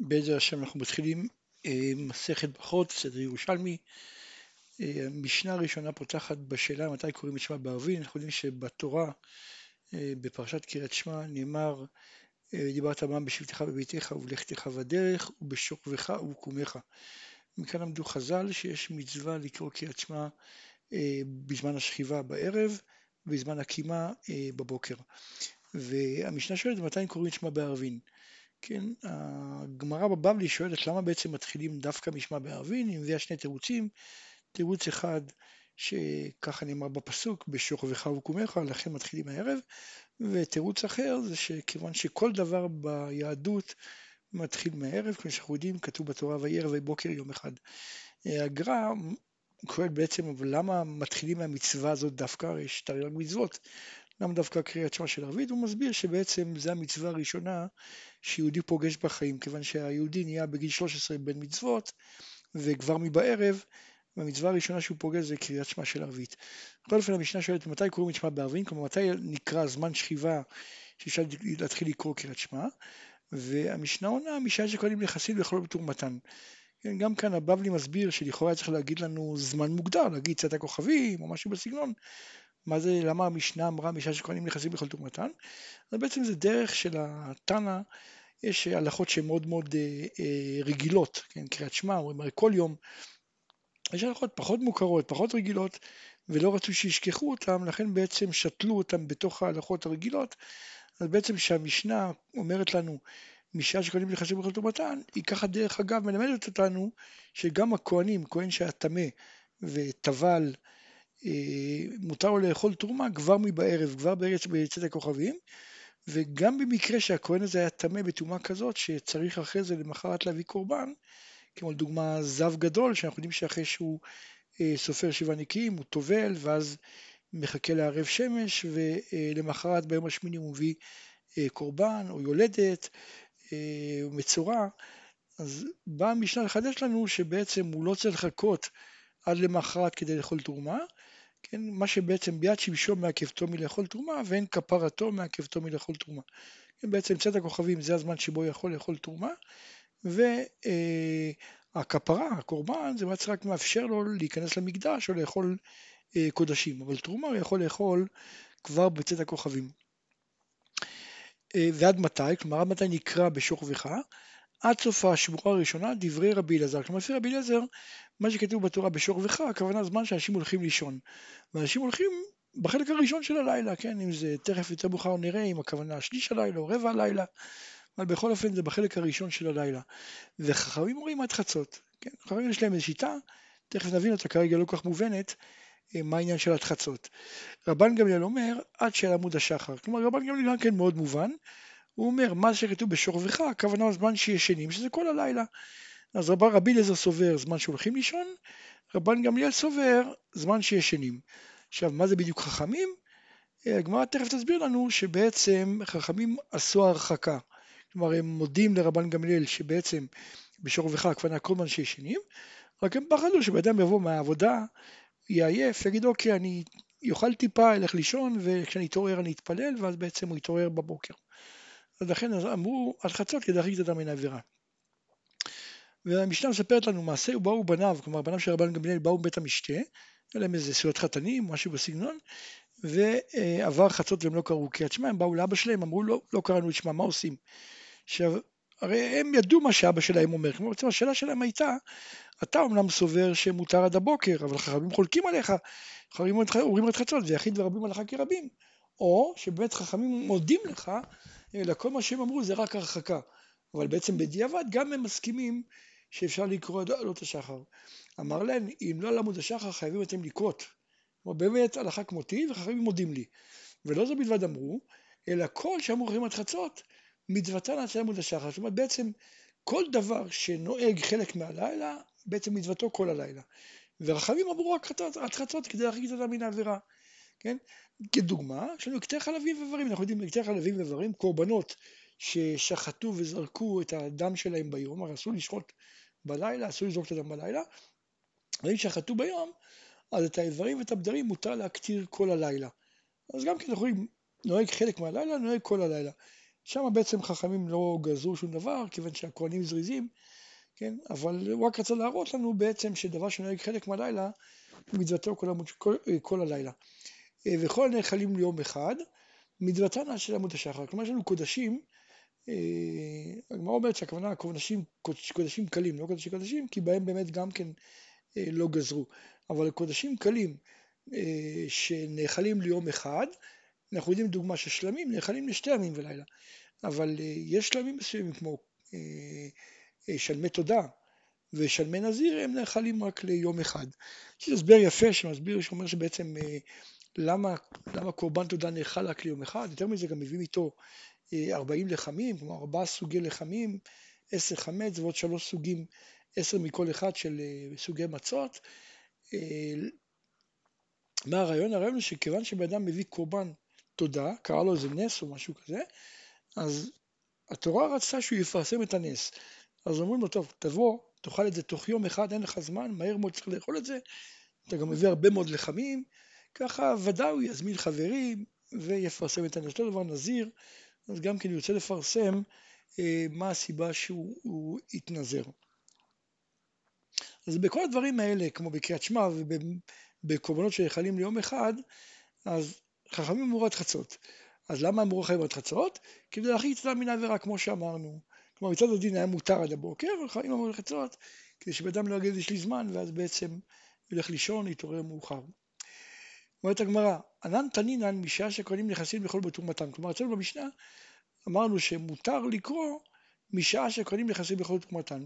בעזר השם אנחנו מתחילים אה, מסכת ברכות, סדר ירושלמי. אה, המשנה הראשונה פותחת בשאלה מתי קוראים את שמע בערבי. אנחנו יודעים שבתורה, אה, בפרשת קריאת שמע, נאמר דיברת בם בשבתך בביתך ובלכתך בדרך ובשוכבך ובקומך. מכאן למדו חז"ל שיש מצווה לקרוא קריאת שמע בזמן השכיבה בערב, ובזמן הקימה בבוקר. והמשנה שואלת מתי קוראים את שמע בערבין. כן, הגמרא בבבלי שואלת למה בעצם מתחילים דווקא משמע בערבין, היא מביאה שני תירוצים, תירוץ אחד שככה נאמר בפסוק, בשוכבך וקומך, לכן מתחילים הערב, ותירוץ אחר זה שכיוון שכל דבר ביהדות מתחיל מהערב, כמו שאנחנו יודעים, כתוב בתורה ויהי ערב ובוקר יום אחד. הגר"א שואל בעצם, למה מתחילים מהמצווה הזאת דווקא, יש תרי"ג מצוות, למה דווקא קריאת שמע של ערבית? הוא מסביר שבעצם זו המצווה הראשונה שיהודי פוגש בחיים, כיוון שהיהודי נהיה בגיל 13 בן מצוות, וכבר מבערב, והמצווה הראשונה שהוא פוגש זה קריאת שמע של ערבית. בכל אופן המשנה שואלת מתי קוראים את שמע בערבית, כלומר מתי נקרא זמן שכיבה שאפשר להתחיל לקרוא קריאת שמע, והמשנה עונה משעה שקוראים לחסיד ויכולו בתור מתן. כן, גם כאן הבבלי מסביר שלכאורה צריך להגיד לנו זמן מוגדר, להגיד צאת הכוכבים או משהו בסגנון, מה זה, למה המשנה אמרה משעה שכהנים נכנסים בכל תרומתן? אז בעצם זה דרך של התנא, יש הלכות שהן מאוד מאוד אה, אה, רגילות, כן, קריאת שמע, אומרים הרי כל יום, יש הלכות פחות מוכרות, פחות רגילות, ולא רצו שישכחו אותן, לכן בעצם שתלו אותן בתוך ההלכות הרגילות, אז בעצם כשהמשנה אומרת לנו משעה שכהנים נכנסים בכל תרומתן, היא ככה דרך אגב מלמדת אותנו שגם הכהנים, כהן שהיה טמא וטבל מותר לו לאכול תרומה כבר מבערב, כבר בארץ בצאת הכוכבים, וגם במקרה שהכהן הזה היה טמא בטומאה כזאת שצריך אחרי זה למחרת להביא קורבן, כמו לדוגמה זב גדול, שאנחנו יודעים שאחרי שהוא אה, סופר שבעה נקיים, הוא טובל ואז מחכה לערב שמש, ולמחרת ביום השמיני הוא מביא אה, קורבן או יולדת או מצורע, אז באה המשנה לחדש לנו שבעצם הוא לא צריך לחכות עד למחרת כדי לאכול תרומה, כן, מה שבעצם ביד שמשו מעכבתו מלאכול תרומה ואין כפרתו מעכבתו מלאכול תרומה. כן, בעצם צאת הכוכבים זה הזמן שבו יכול לאכול תרומה והכפרה, אה, הקורבן, זה בעצם רק מאפשר לו להיכנס למקדש או לאכול אה, קודשים, אבל תרומה הוא יכול לאכול כבר בצאת הכוכבים. אה, ועד מתי? כלומר עד מתי נקרא בשוכבך? עד סוף השבועה הראשונה דברי רבי אלעזר. כלומר לפי רבי אלעזר מה שכתוב בתורה בשוכבך, הכוונה זמן שאנשים הולכים לישון. ואנשים הולכים בחלק הראשון של הלילה, כן, אם זה תכף יותר מאוחר נראה אם הכוונה שליש הלילה או רבע הלילה, אבל בכל אופן זה בחלק הראשון של הלילה. וחכמים אומרים עד חצות, כן, חכמים יש להם איזו שיטה, תכף נבין אותה כרגע לא כל כך מובנת, אה, מה העניין של עד חצות. רבן גמליאל אומר עד של עמוד השחר, כלומר רבן גמליאל גם כן מאוד מובן, הוא אומר מה שכתוב בשוכבך, הכוונה זמן שישנים, שזה כל הלילה. אז רב, רבי אליעזר סובר זמן שהולכים לישון, רבן גמליאל סובר זמן שישנים. עכשיו, מה זה בדיוק חכמים? אה, הגמרא תכף תסביר לנו שבעצם חכמים עשו הרחקה. כלומר, הם מודים לרבן גמליאל שבעצם בשוכבך הכוונה כל זמן שישנים, רק הם פחדו שבן יבוא מהעבודה, יהיה עייף, יגיד אוקיי, אני יאכל טיפה, אלך לישון, וכשאני אתעורר אני אתפלל, ואז בעצם הוא יתעורר בבוקר. אז לכן אמרו על חצות כדי להרחיק את אדם מן העבירה. והמשנה מספרת לנו מעשה ובאו בניו, כלומר בניו של רבן גמליאל באו מבית המשתה, היה להם איזה סעודת חתנים, משהו בסגנון, ועבר חצות והם לא קראו קריאת שמע, הם באו לאבא שלהם, אמרו לא, לא קראנו את שמע, מה עושים? עכשיו, הרי הם ידעו מה שאבא שלהם אומר, כלומר בעצם השאלה שלהם הייתה, אתה אמנם סובר שמותר עד הבוקר, אבל חכמים חולקים עליך, חכמים אומרים את חצות, ויחיד ורבים עליך כרבים, או שבאמת חכמים מודים לך, אלא כל מה שהם אמרו זה רק הרחקה, אבל בעצם בדיעבד גם הם מסכימים שאפשר לקרוא עד עלות השחר. אמר להם, אם לא על עמוד השחר חייבים אתם לקרות. כלומר באמת הלכה כמותי וחכמים מודים לי. ולא זו בלבד אמרו, אלא כל שאמרו חכמים עד חצות, מצוותן עד עמוד השחר. זאת אומרת בעצם כל דבר שנוהג חלק מהלילה, בעצם מצוותו כל הלילה. ורחמים אמרו רק עד חצות כדי להרחיק את אדם מן העבירה. כן? כדוגמה, יש לנו קטעי חלבים ואיברים, אנחנו יודעים קטעי חלבים ואיברים, קורבנות ששחטו וזרקו את הדם שלהם ביום, הרי אסור לשחוט בלילה, אסור לזרוק את הדם בלילה, ואם שחטו ביום, אז את האיברים ואת הבדרים מותר להקטיר כל הלילה. אז גם כן אנחנו רואים, נוהג חלק מהלילה, נוהג כל הלילה. שם בעצם חכמים לא גזרו שום דבר, כיוון שהכהנים זריזים, כן? אבל הוא רק רצה להראות לנו בעצם שדבר שנוהג חלק מהלילה, מצוותו כל, כל, כל הלילה. אה, וכל הנאכלים ליום אחד, מצוותן של עמוד השחר. כלומר, יש לנו קודשים, אה, הגמרא אומרת שהכוונה קודשים, קודשים קלים, לא קודשים קודשים, כי בהם באמת גם כן אה, לא גזרו. אבל קודשים קלים שנאכלים ליום אחד, אנחנו יודעים דוגמה ששלמים נאכלים לשתי ימים ולילה. אבל יש שלמים מסוימים כמו שלמי תודה ושלמי נזיר, הם נאכלים רק ליום אחד. יש הסבר יפה שמסביר, שאומר שבעצם למה, למה קורבן תודה נאכל רק ליום אחד, יותר מזה גם מביאים איתו 40 אה, לחמים, כלומר ארבעה סוגי לחמים, עשר חמץ ועוד שלוש סוגים, עשר מכל אחד של אה, סוגי מצות. אה, מה הרעיון? הרעיון הוא שכיוון שבן אדם מביא קורבן תודה, קרא לו איזה נס או משהו כזה, אז התורה רצתה שהוא יפרסם את הנס. אז אומרים לו, טוב, תבוא, תאכל את זה תוך יום אחד, אין לך זמן, מהר מאוד צריך לאכול את זה, אתה גם מביא הרבה מאוד לחמים, ככה ודאי הוא יזמין חברים ויפרסם את הנס. אותו דבר נזיר, אז גם כן הוא ירצה לפרסם אה, מה הסיבה שהוא התנזר. אז בכל הדברים האלה, כמו בקריאת שמע ובקורבנות שנאכלים ליום אחד, אז חכמים אמרו עד חצות. אז למה אמרו חכמים עד חצות? כדי להרחיק את מן העבירה, כמו שאמרנו. כלומר, מצד הדין היה מותר עד הבוקר, חכמים אמרו לחצות, כדי שבן אדם לא יגיד יש לי זמן, ואז בעצם ילך לישון, יתעורר מאוחר. אומרת הגמרא, ענן תנינן משעה שכהנים נכנסים לאכול בתרומתם. כלומר, אצלנו במשנה אמרנו שמותר לקרוא משעה שכהנים נכנסים לאכול בתרומתם.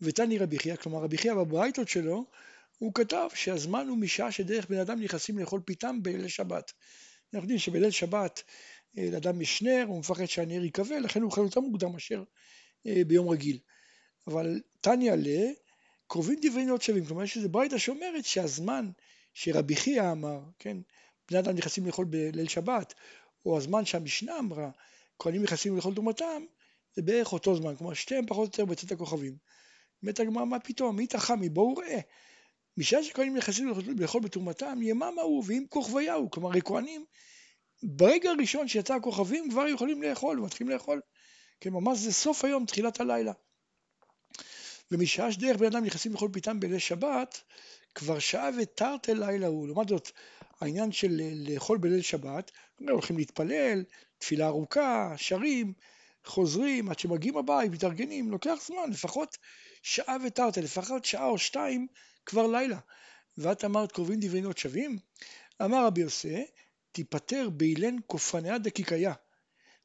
ותני רבי חייא, כלומר רבי חייא בברייתות שלו, הוא כתב שהזמן הוא משעה שדרך בן אדם נכנסים לאכול פיתם בליל שבת. אנחנו יודעים שבליל שבת אה, לאדם יש נר, הוא מפחד שהנר ייקבל, לכן הוא אוכל יותר מוקדם מאשר אה, ביום רגיל. אבל תניא ל... קרובים דברי נאות שווים, כלומר יש איזה ברייתא שאומרת שהזמן שרבי חייא אמר, כן, בני אדם נכנסים לאכול בליל שבת, או הזמן שהמשנה אמרה, כהנים נכנסים לאכול תרומתם, זה בערך אותו זמן, כלומר שתיהם פחות או יותר בצאת הכוכבים. באמת הגמרא, מה פתאום, מי תחמי, בואו ראה. משעה שכהנים נכנסים לאכול בתרומתם, יממה הוא ואם כוכביה הוא, כלומר הכהנים, ברגע הראשון שיצא הכוכבים כבר יכולים לאכול, ומתחילים לאכול, כן, ממש זה סוף היום, תחילת הלילה. ומשעה שדרך בן אדם נכנסים לאכול פיתם בליל שבת, כבר שעה ותרתי לילה הוא. לעומת זאת, העניין של לאכול בליל שבת, הולכים להתפלל, תפילה ארוכה, שרים, חוזרים, עד שמגיעים הבית, מתארגנים, לוקח זמן, לפחות שעה ותרתי, לפחות שעה או שתיים כבר לילה. ואת אמרת קרובים דברינות שווים? אמר רבי יוסי, תיפטר באילן כופניה דקיקיה.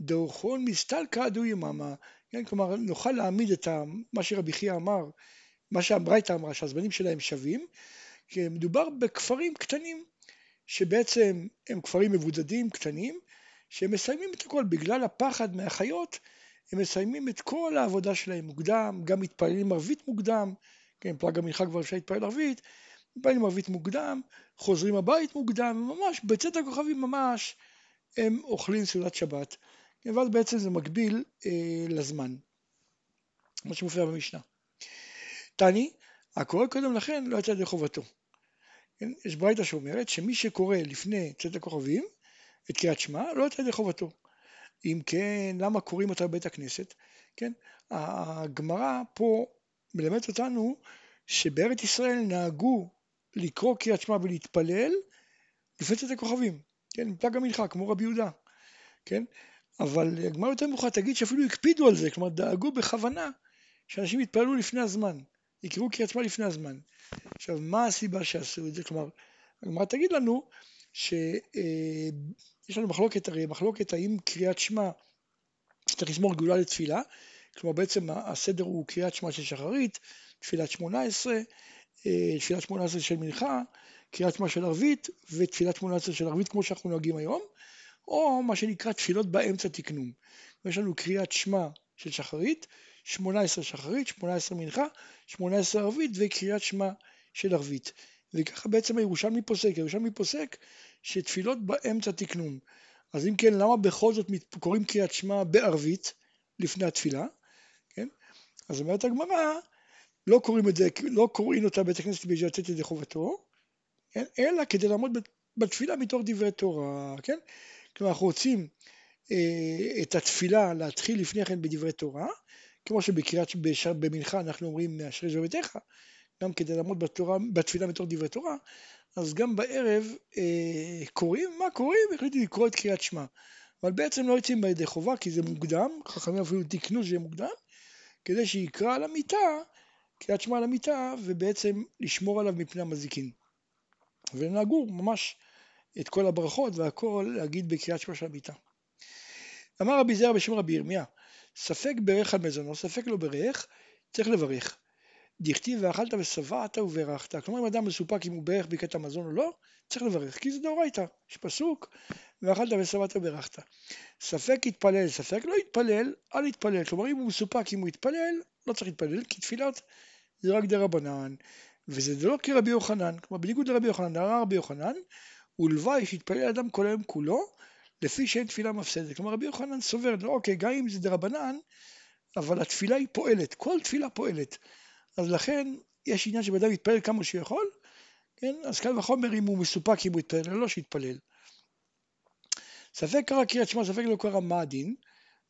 דאורחון מסתלקא דו יממה. כן, כלומר, נוכל להעמיד את מה שרבי חייא אמר מה שהברייתא אמרה, שהזמנים שלהם שווים, כי מדובר בכפרים קטנים, שבעצם הם כפרים מבודדים, קטנים, שהם מסיימים את הכל, בגלל הפחד מהחיות, הם מסיימים את כל העבודה שלהם מוקדם, גם מתפללים ערבית מוקדם, כן, פלג המנחה כבר אפשר להתפלל ערבית, מתפללים ערבית מוקדם, חוזרים הבית מוקדם, ממש בצאת הכוכבים ממש הם אוכלים סעודת שבת, ואז בעצם זה מקביל אה, לזמן, מה שמופיע במשנה. תני, הקורא קודם לכן לא יצא ידי חובתו. כן? יש ברייתא שאומרת שמי שקורא לפני צאת הכוכבים את קריאת שמע לא יצא ידי חובתו. אם כן, למה קוראים אותה בבית הכנסת? כן? הגמרא פה מלמדת אותנו שבארץ ישראל נהגו לקרוא קריאת שמע ולהתפלל לפני צאת הכוכבים, כן? פלג המנחה, כמו רבי יהודה, כן? אבל הגמרא יותר מאוחר תגיד שאפילו הקפידו על זה, כלומר דאגו בכוונה שאנשים יתפללו לפני הזמן. יקראו קריאת שמע לפני הזמן. עכשיו, מה הסיבה שעשו את זה? כלומר, הגמרא תגיד לנו שיש אה, לנו מחלוקת, הרי מחלוקת האם קריאת שמע צריך לשמור גאולה לתפילה, כלומר בעצם הסדר הוא קריאת שמע של שחרית, תפילת שמונה עשרה, אה, תפילת שמונה עשרה של מנחה, קריאת שמע של ערבית ותפילת שמונה עשרה של ערבית כמו שאנחנו נוהגים היום, או מה שנקרא תפילות באמצע תקנום. יש לנו קריאת שמע של שחרית, 18 שחרית, 18 מנחה, 18 ערבית וקריאת שמע של ערבית. וככה בעצם הירושלמי פוסק, הירושלמי פוסק שתפילות באמצע תקנום. אז אם כן, למה בכל זאת קוראים קריאת שמע בערבית לפני התפילה? כן? אז אומרת הגמרא, לא קוראים את זה, לא קוראים אותה בית הכנסת בשביל לתת ידי חובתו, כן? אלא כדי לעמוד בתפילה מתוך דברי תורה, כן? כלומר אנחנו רוצים אה, את התפילה להתחיל לפני כן בדברי תורה, כמו שבקריאת, במנחה אנחנו אומרים מאשרי זו גם כדי לעמוד בתורה, בתפילה בתור דברי תורה, אז גם בערב אה, קוראים, מה קוראים? החליטו לקרוא את קריאת שמע. אבל בעצם לא יוצאים בידי חובה כי זה מוקדם, חכמים אפילו תיקנו שזה מוקדם, כדי שיקרא על המיטה, קריאת שמע על המיטה, ובעצם לשמור עליו מפני המזיקין. ונהגו ממש את כל הברכות והכל להגיד בקריאת שמע של המיטה. אמר רבי זרע בשם רבי ירמיה, ספק ברך על מזונו, ספק לא ברך, צריך לברך. דכתיב ואכלת ושבעת וברכת. כלומר אם אדם מסופק אם הוא ברך ברכת המזון או לא, צריך לברך, כי זה דאורייתא. יש פסוק, ואכלת ושבעת וברכת. ספק יתפלל, ספק לא יתפלל, אל יתפלל. כלומר אם הוא מסופק אם הוא יתפלל, לא צריך להתפלל, כי תפילות זה רק דה רבנן, וזה לא כרבי יוחנן. כלומר בניגוד לרבי יוחנן, הרע רבי יוחנן, ולוואי שיתפלל אדם כל היום כולו, לפי שאין תפילה מפסדת. כלומר רבי יוחנן סובר, לא אוקיי, גם אם זה דה רבנן, אבל התפילה היא פועלת, כל תפילה פועלת. אז לכן יש עניין שבן אדם יתפלל כמה שהוא יכול, כן? אז קל וחומר אם הוא מסופק אם הוא יתפלל לא שיתפלל. ספק קרא קריאת שמע, ספק לא קרא מה הדין,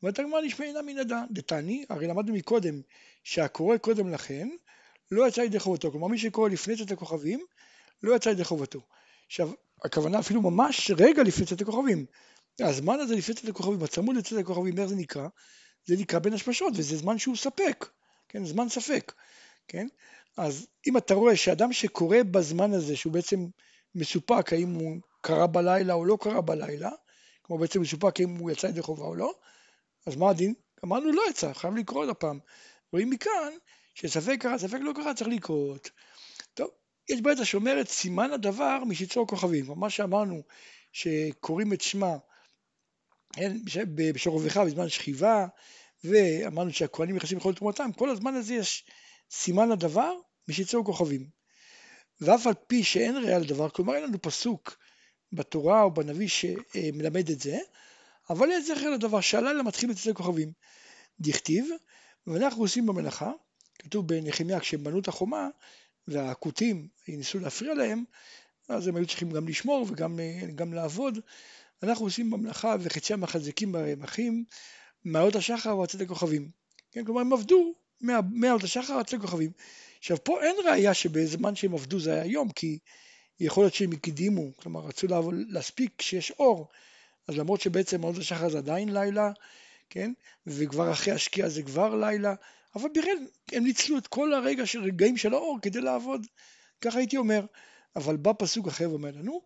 והתגמר נשמע אינה מן הדן. דתני, הרי למדנו מקודם שהקורא קודם לכן לא יצא ידי חובתו, כלומר מי שקורא לפני צאת הכוכבים לא יצא ידי חובתו. עכשיו, הכוונה אפילו ממש רגע לפני צאת הכוכבים. הזמן הזה לפני צאת הכוכבים, הצמוד לצאת הכוכבים, איך זה נקרא? זה נקרא בין השמשות, וזה זמן שהוא ספק, כן? זמן ספק. כן? אז אם אתה רואה שאדם שקורא בזמן הזה, שהוא בעצם מסופק האם הוא קרא בלילה או לא קרא בלילה, כמו בעצם מסופק האם הוא יצא ידי חובה או לא, אז מה הדין? אמרנו לא יצא, חייב לקרוא עוד הפעם. רואים מכאן שספק קרא, ספק לא קרא, צריך לקרות. יש בעצם שאומרת סימן הדבר משיצור כוכבים, מה שאמרנו שקוראים את שמע כן, בשורבך בזמן שכיבה, ואמרנו שהכהנים נכנסים לכל תרומתם, כל הזמן הזה יש סימן הדבר משיצאו כוכבים. ואף על פי שאין ראיה לדבר, כלומר אין לנו פסוק בתורה או בנביא שמלמד את זה, אבל יש זכר לדבר שהלילה מתחיל בצאצאי כוכבים. דכתיב, ואנחנו עושים במלאכה, כתוב בנחמיה כשהם בנו את החומה והכותים ניסו להפריע להם, אז הם היו צריכים גם לשמור וגם לעבוד. אנחנו עושים במלאכה וחצי המחזיקים ברמחים, מעלות השחר והצאת הכוכבים. כן, כלומר הם עבדו מעלות השחר עד לכוכבים. עכשיו פה אין ראייה שבזמן שהם עבדו זה היה יום, כי יכול להיות שהם הקדימו, כלומר רצו להספיק כשיש אור, אז למרות שבעצם מעלות השחר זה עדיין לילה, כן, וכבר אחרי השקיעה זה כבר לילה, אבל בכלל הם ניצלו את כל הרגע של רגעים של האור כדי לעבוד, ככה הייתי אומר. אבל בא פסוק אחר ואומר לנו,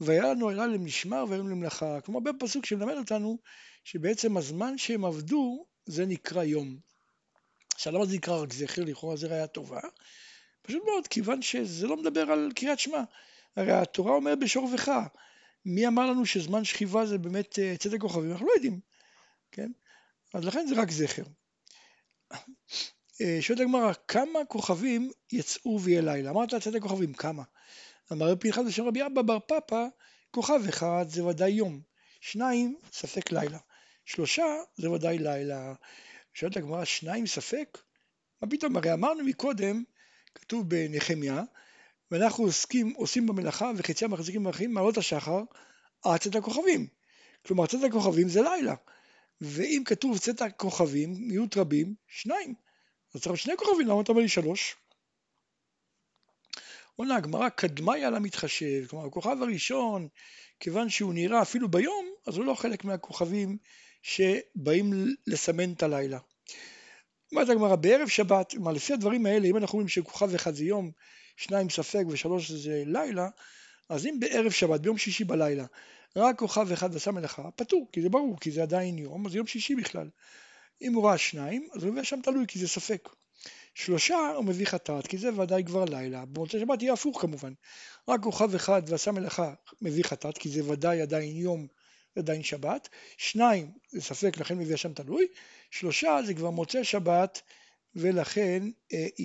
והיה לנו אלה למשמר והיום למלאכה. כלומר בפסוק שמלמד אותנו שבעצם הזמן שהם עבדו זה נקרא יום. עכשיו למה זה נקרא רק זכר? לכאורה זה ראייה טובה. פשוט מאוד, כיוון שזה לא מדבר על קריאת שמע. הרי התורה אומרת בשורבך. מי אמר לנו שזמן שכיבה זה באמת אה, צדק כוכבים? אנחנו לא יודעים, כן? אז לכן זה רק זכר. אה, שואלת הגמרא, כמה כוכבים יצאו ויהיה לילה? אמרת צדק כוכבים, כמה? אמר רבי פנחס בשם רבי אבא בר פפא, כוכב אחד זה ודאי יום, שניים ספק לילה, שלושה זה ודאי לילה. שואלת הגמרא, שניים ספק? מה פתאום, הרי אמרנו מקודם, כתוב בנחמיה, ואנחנו עוסקים, עושים במלאכה וחצי המחזיקים במלאכים מעלות השחר עד צאת הכוכבים. כלומר צאת הכוכבים זה לילה. ואם כתוב צאת הכוכבים, מיעוט רבים, שניים. אז צריך שני כוכבים, למה אתה אומר לי שלוש? עונה הגמרא קדמיה למתחשב, כלומר הכוכב הראשון, כיוון שהוא נראה אפילו ביום, אז הוא לא חלק מהכוכבים שבאים לסמן את הלילה. אומרת הגמרא, בערב שבת, כלומר לפי הדברים האלה, אם אנחנו אומרים שכוכב אחד זה יום, שניים ספק ושלוש זה לילה, אז אם בערב שבת, ביום שישי בלילה, רק כוכב אחד עשה מלאכה, פטור, כי זה ברור, כי זה עדיין יום, אז יום שישי בכלל. אם הוא ראה שניים, אז הוא מביא שם תלוי, כי זה ספק. שלושה הוא מביא חטאת, כי זה ודאי כבר לילה. במוצאי שבת יהיה הפוך כמובן. רק כוכב אחד ועשה מלאכה מביא חטאת, כי זה ודאי עדיין יום עדיין שבת, שניים זה ספק לכן מביא השם תלוי, שלושה זה כבר מוצא שבת ולכן אה,